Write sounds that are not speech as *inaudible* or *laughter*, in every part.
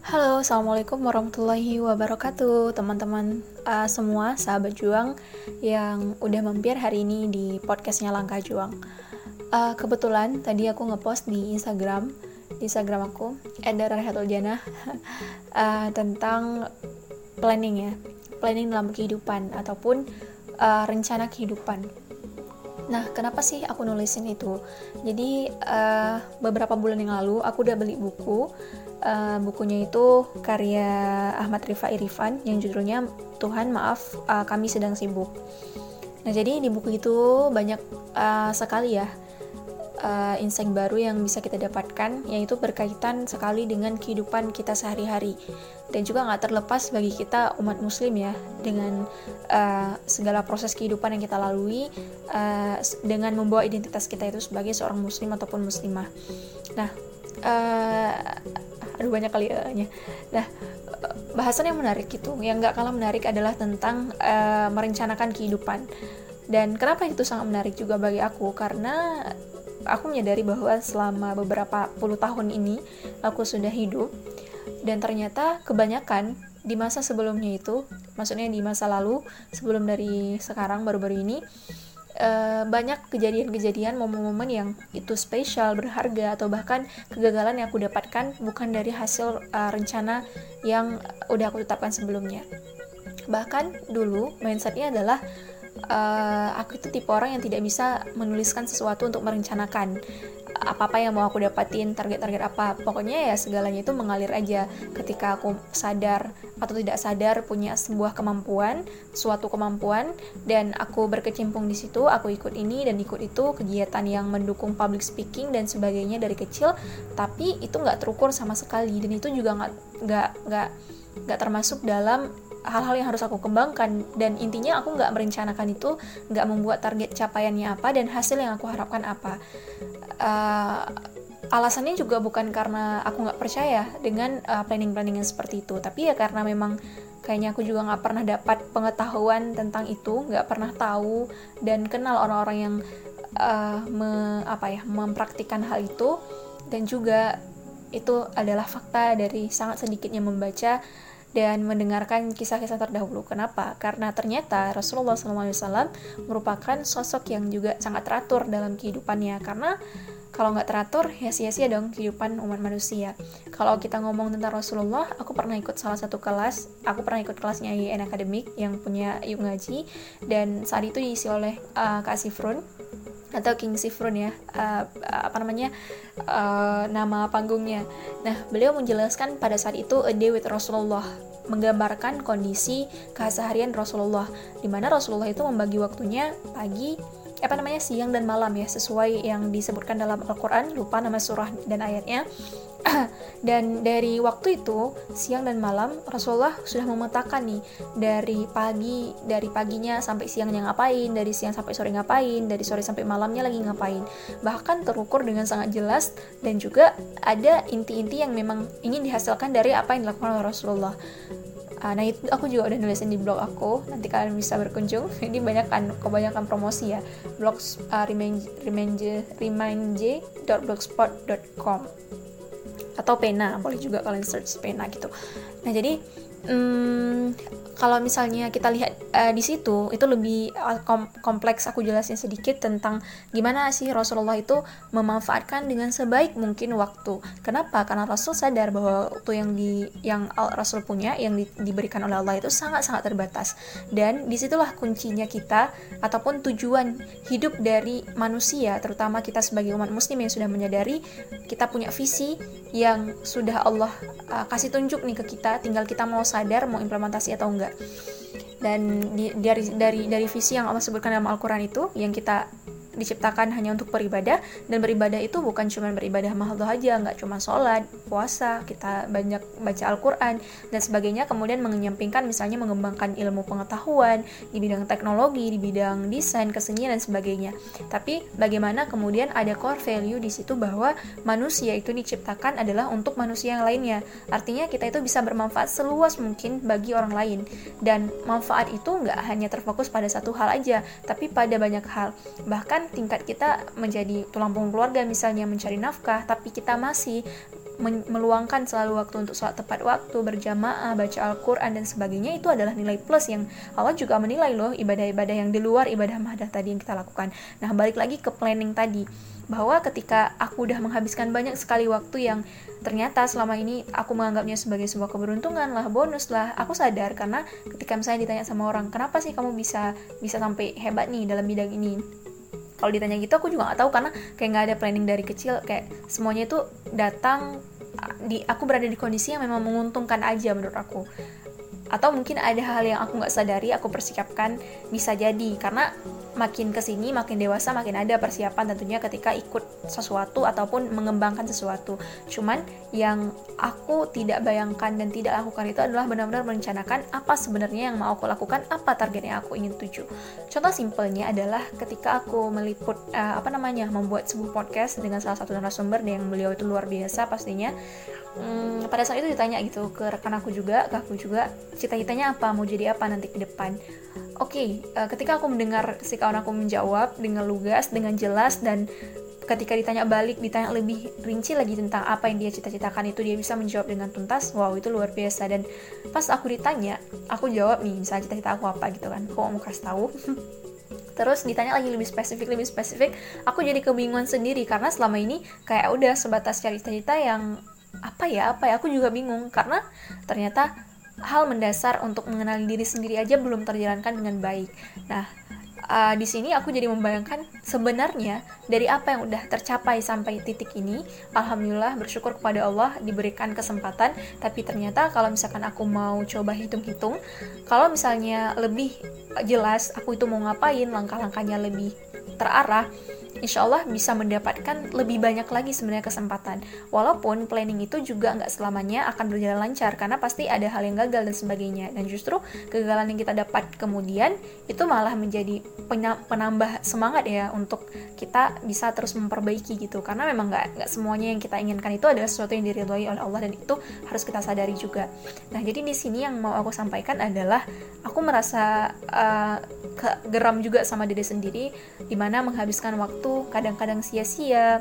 Halo, assalamualaikum warahmatullahi wabarakatuh, teman-teman uh, semua, sahabat juang yang udah mampir hari ini di podcastnya Langkah Juang. Uh, kebetulan tadi aku ngepost di Instagram, di Instagram aku @dararhatul uh, *laughs* tentang planning ya, planning dalam kehidupan ataupun uh, rencana kehidupan. Nah, kenapa sih aku nulisin itu? Jadi uh, beberapa bulan yang lalu aku udah beli buku uh, bukunya itu karya Ahmad Rifai Irfan yang judulnya Tuhan maaf uh, kami sedang sibuk. Nah jadi di buku itu banyak uh, sekali ya uh, insight baru yang bisa kita dapatkan yaitu berkaitan sekali dengan kehidupan kita sehari-hari dan juga nggak terlepas bagi kita umat muslim ya dengan uh, segala proses kehidupan yang kita lalui uh, dengan membawa identitas kita itu sebagai seorang muslim ataupun muslimah. Nah uh, aduh banyak kali ya nah bahasan yang menarik itu yang nggak kalah menarik adalah tentang uh, merencanakan kehidupan. Dan kenapa itu sangat menarik juga bagi aku? Karena aku menyadari bahwa selama beberapa puluh tahun ini aku sudah hidup dan ternyata kebanyakan di masa sebelumnya itu maksudnya di masa lalu sebelum dari sekarang baru-baru ini uh, banyak kejadian-kejadian momen-momen yang itu spesial, berharga atau bahkan kegagalan yang aku dapatkan bukan dari hasil uh, rencana yang udah aku tetapkan sebelumnya. Bahkan dulu mindsetnya adalah uh, aku itu tipe orang yang tidak bisa menuliskan sesuatu untuk merencanakan apa-apa yang mau aku dapatin, target-target apa. Pokoknya ya segalanya itu mengalir aja ketika aku sadar atau tidak sadar punya sebuah kemampuan, suatu kemampuan dan aku berkecimpung di situ, aku ikut ini dan ikut itu kegiatan yang mendukung public speaking dan sebagainya dari kecil, tapi itu nggak terukur sama sekali dan itu juga nggak nggak nggak nggak termasuk dalam hal-hal yang harus aku kembangkan dan intinya aku nggak merencanakan itu nggak membuat target capaiannya apa dan hasil yang aku harapkan apa. Uh, alasannya juga bukan karena aku nggak percaya dengan uh, planning-planning yang seperti itu tapi ya karena memang kayaknya aku juga nggak pernah dapat pengetahuan tentang itu nggak pernah tahu dan kenal orang-orang yang uh, me, apa ya mempraktikkan hal itu dan juga itu adalah fakta dari sangat sedikitnya membaca dan mendengarkan kisah-kisah terdahulu. Kenapa? Karena ternyata Rasulullah SAW merupakan sosok yang juga sangat teratur dalam kehidupannya. Karena kalau nggak teratur, ya sia-sia dong kehidupan umat manusia. Kalau kita ngomong tentang Rasulullah, aku pernah ikut salah satu kelas. Aku pernah ikut kelasnya IN Academic yang punya yuk ngaji. Dan saat itu diisi oleh uh, Kak Sifrun atau King Sifrun ya uh, apa namanya uh, nama panggungnya. Nah beliau menjelaskan pada saat itu a day with Rasulullah menggambarkan kondisi keseharian Rasulullah di mana Rasulullah itu membagi waktunya pagi apa namanya? Siang dan malam ya sesuai yang disebutkan dalam Al-Qur'an. Lupa nama surah dan ayatnya. *clears throat* Dan dari waktu itu siang dan malam Rasulullah sudah memetakan nih dari pagi dari paginya sampai siangnya ngapain dari siang sampai sore ngapain dari sore sampai malamnya lagi ngapain. Bahkan terukur dengan sangat jelas dan juga ada inti-inti yang memang ingin dihasilkan dari apa yang dilakukan oleh Rasulullah Uh, nah itu aku juga udah nulisin di blog aku. Nanti kalian bisa berkunjung. *laughs* Ini banyak kan kebanyakan promosi ya. Blog uh, remind.blogspot.com atau pena boleh juga kalian search pena gitu. Nah jadi hmm, kalau misalnya kita lihat uh, di situ itu lebih uh, kom kompleks aku jelasin sedikit tentang gimana sih Rasulullah itu memanfaatkan dengan sebaik mungkin waktu. Kenapa? Karena Rasul sadar bahwa waktu yang di yang Rasul punya yang di, diberikan oleh Allah itu sangat-sangat terbatas. Dan di situlah kuncinya kita ataupun tujuan hidup dari manusia, terutama kita sebagai umat muslim yang sudah menyadari kita punya visi yang sudah Allah uh, kasih tunjuk nih ke kita, tinggal kita mau sadar mau implementasi atau enggak dan di, dari dari dari visi yang Allah sebutkan dalam Al-Qur'an itu yang kita diciptakan hanya untuk beribadah dan beribadah itu bukan cuma beribadah mahal aja nggak cuma sholat puasa kita banyak baca Al-Quran dan sebagainya kemudian menyampingkan misalnya mengembangkan ilmu pengetahuan di bidang teknologi di bidang desain kesenian dan sebagainya. Tapi bagaimana kemudian ada core value di situ bahwa manusia itu diciptakan adalah untuk manusia yang lainnya. Artinya kita itu bisa bermanfaat seluas mungkin bagi orang lain. Dan manfaat itu nggak hanya terfokus pada satu hal aja tapi pada banyak hal. Bahkan tingkat kita menjadi tulang punggung keluarga misalnya mencari nafkah tapi kita masih meluangkan selalu waktu untuk sholat tepat waktu, berjamaah, baca Al-Quran dan sebagainya itu adalah nilai plus yang Allah juga menilai loh ibadah-ibadah yang di luar ibadah mahadah tadi yang kita lakukan. Nah balik lagi ke planning tadi bahwa ketika aku udah menghabiskan banyak sekali waktu yang ternyata selama ini aku menganggapnya sebagai sebuah keberuntungan lah bonus lah aku sadar karena ketika misalnya ditanya sama orang kenapa sih kamu bisa bisa sampai hebat nih dalam bidang ini kalau ditanya gitu aku juga nggak tahu karena kayak nggak ada planning dari kecil. Kayak semuanya itu datang di aku berada di kondisi yang memang menguntungkan aja menurut aku. Atau mungkin ada hal yang aku nggak sadari aku persiapkan bisa jadi. Karena makin ke sini makin dewasa makin ada persiapan tentunya ketika ikut sesuatu ataupun mengembangkan sesuatu. Cuman yang aku tidak bayangkan dan tidak lakukan itu adalah benar-benar merencanakan apa sebenarnya yang mau aku lakukan apa target yang aku ingin tuju. Contoh simpelnya adalah ketika aku meliput uh, apa namanya membuat sebuah podcast dengan salah satu narasumber yang beliau itu luar biasa pastinya. Hmm, pada saat itu ditanya gitu ke rekan aku juga ke aku juga cita-citanya apa? Mau jadi apa nanti ke depan oke okay, uh, eh, ketika aku mendengar si kawan aku menjawab dengan lugas dengan jelas dan ketika ditanya balik ditanya lebih rinci lagi tentang apa yang dia cita-citakan itu dia bisa menjawab dengan tuntas wow itu luar biasa. Dan pas aku ditanya aku jawab nih misalnya cita-cita aku apa? gitu kan. Kok mau kasih tahu? *laughs* Terus ditanya lagi lebih spesifik lebih spesifik aku jadi kebingungan sendiri karena selama ini kayak udah sebatas cari cita-cita yang apa ya apa ya aku juga bingung. Karena ternyata hal mendasar untuk mengenali diri sendiri aja belum terjalankan dengan baik. Nah, uh, di sini aku jadi membayangkan sebenarnya dari apa yang udah tercapai sampai titik ini, alhamdulillah bersyukur kepada Allah diberikan kesempatan. Tapi ternyata kalau misalkan aku mau coba hitung-hitung, kalau misalnya lebih jelas aku itu mau ngapain, langkah-langkahnya lebih terarah, insya Allah bisa mendapatkan lebih banyak lagi sebenarnya kesempatan. Walaupun planning itu juga nggak selamanya akan berjalan lancar karena pasti ada hal yang gagal dan sebagainya. Dan justru kegagalan yang kita dapat kemudian itu malah menjadi penambah semangat ya untuk kita bisa terus memperbaiki gitu. Karena memang nggak nggak semuanya yang kita inginkan itu adalah sesuatu yang diridhoi oleh Allah dan itu harus kita sadari juga. Nah jadi di sini yang mau aku sampaikan adalah aku merasa uh, geram juga sama diri sendiri di mana menghabiskan waktu kadang-kadang sia-sia.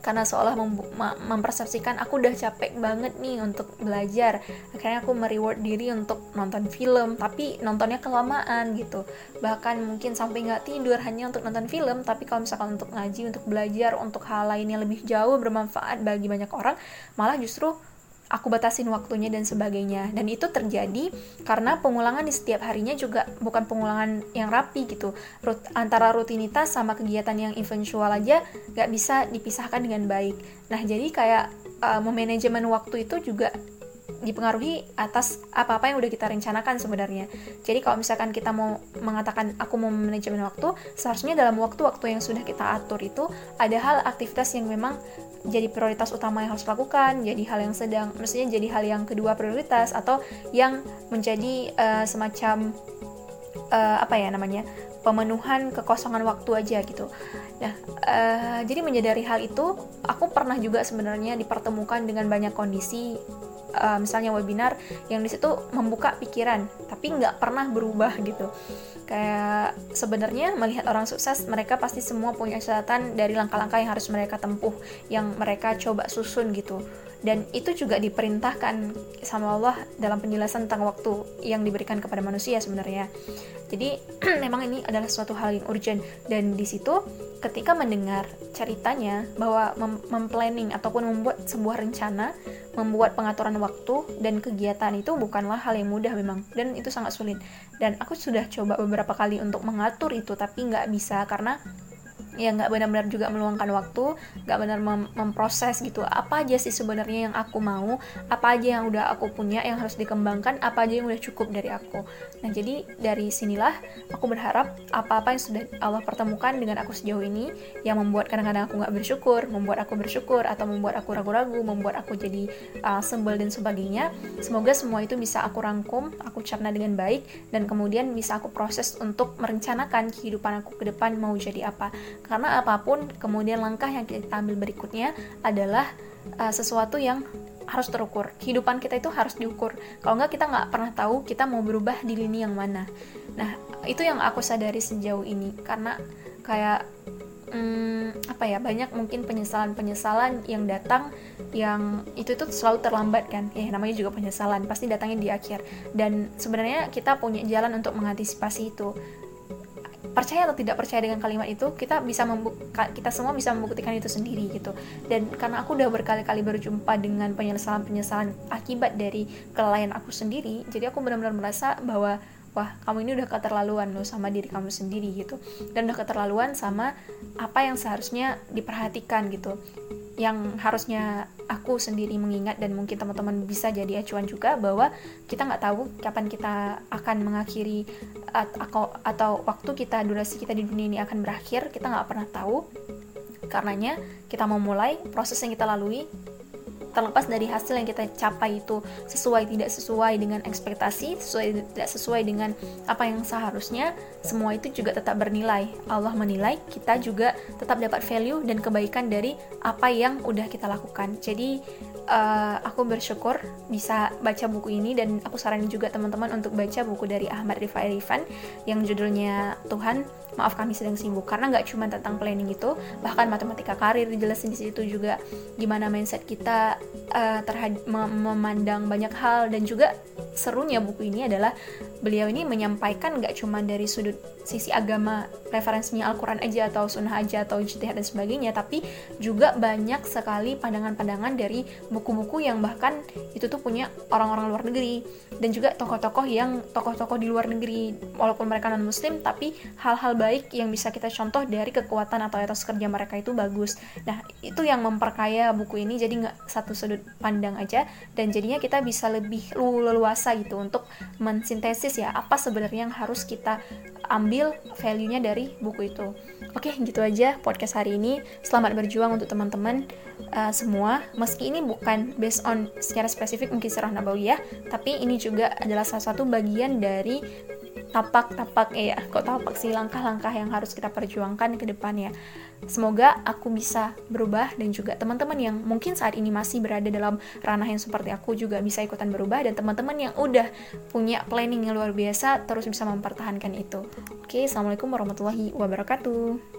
Karena seolah mem mempersepsikan aku udah capek banget nih untuk belajar. Akhirnya aku mereward diri untuk nonton film tapi nontonnya kelamaan gitu. Bahkan mungkin sampai nggak tidur hanya untuk nonton film tapi kalau misalkan untuk ngaji untuk belajar untuk hal lain yang lebih jauh bermanfaat bagi banyak orang malah justru aku batasin waktunya dan sebagainya. Dan itu terjadi karena pengulangan di setiap harinya juga bukan pengulangan yang rapi gitu. Rut, antara rutinitas sama kegiatan yang eventual aja gak bisa dipisahkan dengan baik. Nah jadi kayak uh, memanajemen waktu itu juga dipengaruhi atas apa-apa yang udah kita rencanakan sebenarnya. Jadi kalau misalkan kita mau mengatakan aku mau manajemen waktu, seharusnya dalam waktu-waktu yang sudah kita atur itu ada hal aktivitas yang memang jadi prioritas utama yang harus dilakukan, jadi hal yang sedang, maksudnya jadi hal yang kedua prioritas atau yang menjadi uh, semacam uh, apa ya namanya pemenuhan kekosongan waktu aja gitu. Nah, uh, jadi menyadari hal itu, aku pernah juga sebenarnya dipertemukan dengan banyak kondisi uh, misalnya webinar yang di situ membuka pikiran tapi nggak pernah berubah gitu. Kayak sebenarnya melihat orang sukses mereka pasti semua punya catatan dari langkah-langkah yang harus mereka tempuh yang mereka coba susun gitu. Dan itu juga diperintahkan sama Allah dalam penjelasan tentang waktu yang diberikan kepada manusia sebenarnya. Jadi *clears throat* memang ini adalah suatu hal yang urgent. Dan di situ ketika mendengar ceritanya bahwa mem memplanning ataupun membuat sebuah rencana, membuat pengaturan waktu dan kegiatan itu bukanlah hal yang mudah memang dan itu sangat sulit. Dan aku sudah coba beberapa kali untuk mengatur itu tapi nggak bisa karena ya nggak benar-benar juga meluangkan waktu nggak benar mem memproses gitu. Apa aja sih sebenarnya yang aku mau? Apa aja yang udah aku punya yang harus dikembangkan? Apa aja yang udah cukup dari aku? Nah jadi dari sinilah aku berharap apa-apa yang sudah Allah pertemukan dengan aku sejauh ini yang membuat kadang-kadang aku nggak bersyukur membuat aku bersyukur atau membuat aku ragu-ragu membuat aku jadi uh, sebel dan sebagainya semoga semua itu bisa aku rangkum aku cerna dengan baik dan kemudian bisa aku proses untuk merencanakan kehidupan aku ke depan mau jadi apa karena apa pun kemudian langkah yang kita ambil berikutnya adalah uh, sesuatu yang harus terukur. Kehidupan kita itu harus diukur. Kalau nggak kita nggak pernah tahu kita mau berubah di lini yang mana. Nah itu yang aku sadari sejauh ini. Karena kayak hmm, apa ya banyak mungkin penyesalan-penyesalan yang datang yang itu tuh selalu terlambat kan. Eh namanya juga penyesalan. Pasti datangnya di akhir. Dan sebenarnya kita punya jalan untuk mengantisipasi itu percaya atau tidak percaya dengan kalimat itu kita bisa kita semua bisa membuktikan itu sendiri gitu. Dan karena aku udah berkali-kali berjumpa dengan penyesalan-penyesalan akibat dari kelalaian aku sendiri jadi aku benar-benar merasa bahwa wah kamu ini udah keterlaluan loh sama diri kamu sendiri gitu. Dan udah keterlaluan sama apa yang seharusnya diperhatikan gitu yang harusnya aku sendiri mengingat dan mungkin teman-teman bisa jadi acuan juga bahwa kita nggak tahu kapan kita akan mengakhiri atau, atau waktu kita durasi kita di dunia ini akan berakhir. Kita nggak pernah tahu. Karenanya kita mau mulai proses yang kita lalui terlepas dari hasil yang kita capai itu sesuai tidak sesuai dengan ekspektasi, sesuai tidak sesuai dengan apa yang seharusnya, semua itu juga tetap bernilai. Allah menilai, kita juga tetap dapat value dan kebaikan dari apa yang udah kita lakukan. Jadi uh, aku bersyukur bisa baca buku ini dan aku saranin juga teman-teman untuk baca buku dari Ahmad Rifai Rifan yang judulnya Tuhan maaf kami sedang sibuk. Karena nggak cuma tentang planning itu bahkan matematika karir dijelasin di situ juga gimana mindset kita uh, terhadap memandang banyak hal. Dan juga serunya buku ini adalah beliau ini menyampaikan nggak cuma dari sudut sisi agama referensinya Al-Quran aja atau sunnah aja atau ijtihad dan sebagainya tapi juga banyak sekali pandangan-pandangan dari buku-buku yang bahkan itu tuh punya orang-orang luar negeri dan juga tokoh-tokoh yang tokoh-tokoh di luar negeri. Walaupun mereka non muslim tapi hal-hal yang bisa kita contoh dari kekuatan atau etos kerja mereka itu bagus nah itu yang memperkaya buku ini jadi nggak satu sudut pandang aja dan jadinya kita bisa lebih leluasa gitu untuk mensintesis ya apa sebenarnya yang harus kita ambil value-nya dari buku itu. Oke, gitu aja podcast hari ini. Selamat berjuang untuk teman-teman uh, semua. Meski ini bukan based on secara spesifik mungkin sirah ya, tapi ini juga adalah salah satu bagian dari tapak-tapak eh ya kok tapak sih langkah-langkah yang harus kita perjuangkan ke depannya. Semoga aku bisa berubah dan juga teman-teman yang mungkin saat ini masih berada dalam ranah yang seperti aku juga bisa ikutan berubah dan teman-teman yang udah punya planning yang luar biasa terus bisa mempertahankan itu. Oke, assalamualaikum warahmatullahi wabarakatuh.